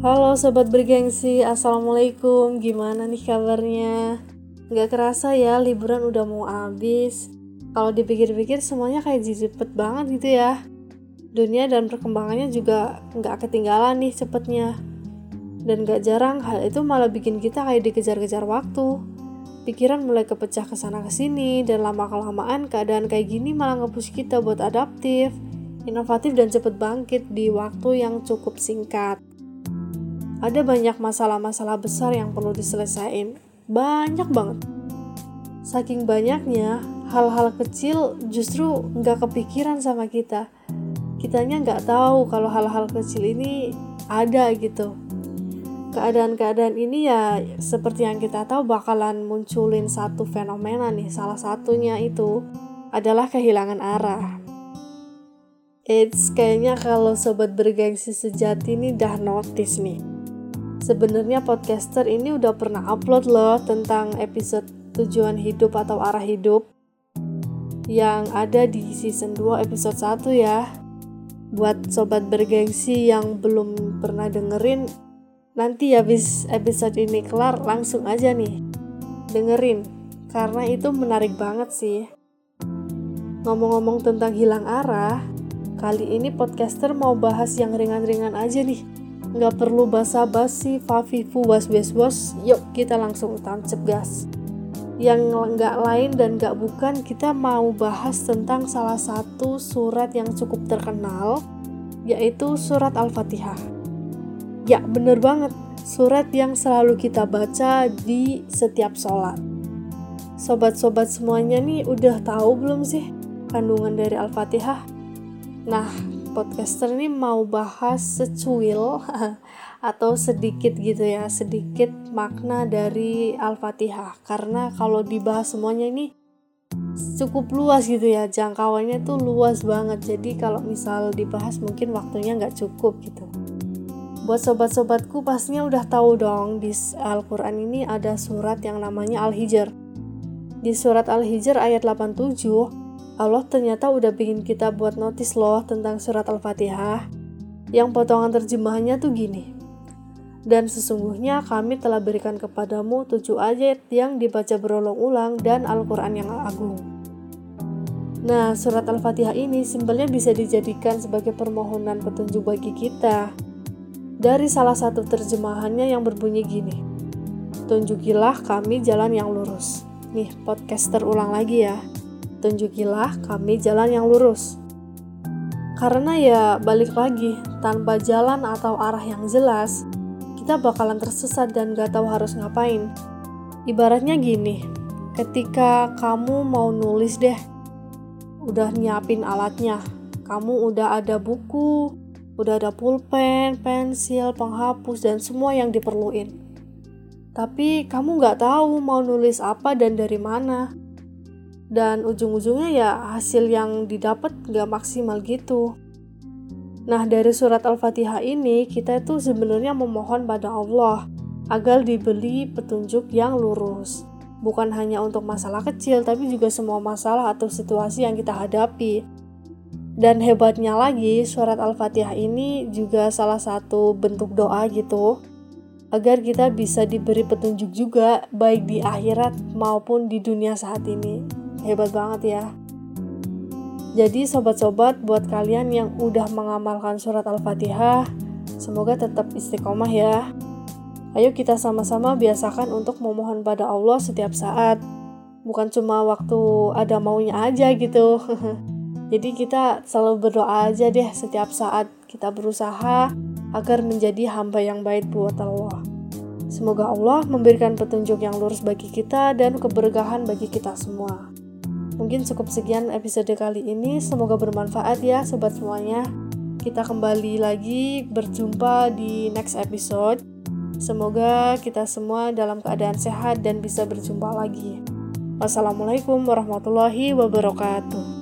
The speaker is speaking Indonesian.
Halo sobat bergengsi, Assalamualaikum. Gimana nih kabarnya? Gak kerasa ya liburan udah mau habis. Kalau dipikir-pikir semuanya kayak cepet banget gitu ya. Dunia dan perkembangannya juga gak ketinggalan nih cepetnya. Dan gak jarang hal itu malah bikin kita kayak dikejar-kejar waktu. Pikiran mulai kepecah ke sana ke sini dan lama-kelamaan keadaan kayak gini malah ngepush kita buat adaptif, inovatif dan cepet bangkit di waktu yang cukup singkat. Ada banyak masalah-masalah besar yang perlu diselesaikan. Banyak banget. Saking banyaknya, hal-hal kecil justru nggak kepikiran sama kita. Kitanya nggak tahu kalau hal-hal kecil ini ada gitu. Keadaan-keadaan ini ya seperti yang kita tahu bakalan munculin satu fenomena nih. Salah satunya itu adalah kehilangan arah. It's kayaknya kalau sobat bergengsi sejati ini dah notice nih Sebenarnya podcaster ini udah pernah upload loh tentang episode tujuan hidup atau arah hidup yang ada di season 2 episode 1 ya. Buat sobat bergengsi yang belum pernah dengerin, nanti habis episode ini kelar langsung aja nih dengerin karena itu menarik banget sih. Ngomong-ngomong tentang hilang arah, kali ini podcaster mau bahas yang ringan-ringan aja nih nggak perlu basa-basi fafifu was was was yuk kita langsung tancap gas. Yang nggak lain dan nggak bukan kita mau bahas tentang salah satu surat yang cukup terkenal yaitu surat al-fatihah. Ya bener banget. Surat yang selalu kita baca di setiap sholat. Sobat-sobat semuanya nih udah tahu belum sih kandungan dari al-fatihah? Nah podcaster ini mau bahas secuil atau sedikit gitu ya, sedikit makna dari Al-Fatihah. Karena kalau dibahas semuanya ini cukup luas gitu ya, jangkauannya tuh luas banget. Jadi kalau misal dibahas mungkin waktunya nggak cukup gitu. Buat sobat-sobatku pastinya udah tahu dong di Al-Quran ini ada surat yang namanya Al-Hijr. Di surat Al-Hijr ayat 87 Allah ternyata udah bikin kita buat notis loh tentang surat Al-Fatihah yang potongan terjemahannya tuh gini. Dan sesungguhnya kami telah berikan kepadamu tujuh ayat yang dibaca berulang-ulang dan Al-Quran yang agung. Nah, surat Al-Fatihah ini simpelnya bisa dijadikan sebagai permohonan petunjuk bagi kita. Dari salah satu terjemahannya yang berbunyi gini, Tunjukilah kami jalan yang lurus. Nih, podcaster ulang lagi ya tunjukilah kami jalan yang lurus. Karena ya balik lagi, tanpa jalan atau arah yang jelas, kita bakalan tersesat dan gak tahu harus ngapain. Ibaratnya gini, ketika kamu mau nulis deh, udah nyiapin alatnya, kamu udah ada buku, udah ada pulpen, pensil, penghapus, dan semua yang diperluin. Tapi kamu nggak tahu mau nulis apa dan dari mana dan ujung-ujungnya ya hasil yang didapat gak maksimal gitu. Nah dari surat Al-Fatihah ini kita itu sebenarnya memohon pada Allah agar dibeli petunjuk yang lurus. Bukan hanya untuk masalah kecil tapi juga semua masalah atau situasi yang kita hadapi. Dan hebatnya lagi surat Al-Fatihah ini juga salah satu bentuk doa gitu agar kita bisa diberi petunjuk juga baik di akhirat maupun di dunia saat ini hebat banget ya. Jadi sobat-sobat buat kalian yang udah mengamalkan surat Al-Fatihah, semoga tetap istiqomah ya. Ayo kita sama-sama biasakan untuk memohon pada Allah setiap saat. Bukan cuma waktu ada maunya aja gitu. Jadi kita selalu berdoa aja deh setiap saat kita berusaha agar menjadi hamba yang baik buat Allah. Semoga Allah memberikan petunjuk yang lurus bagi kita dan keberkahan bagi kita semua. Mungkin cukup sekian episode kali ini. Semoga bermanfaat ya sobat semuanya. Kita kembali lagi berjumpa di next episode. Semoga kita semua dalam keadaan sehat dan bisa berjumpa lagi. Wassalamualaikum warahmatullahi wabarakatuh.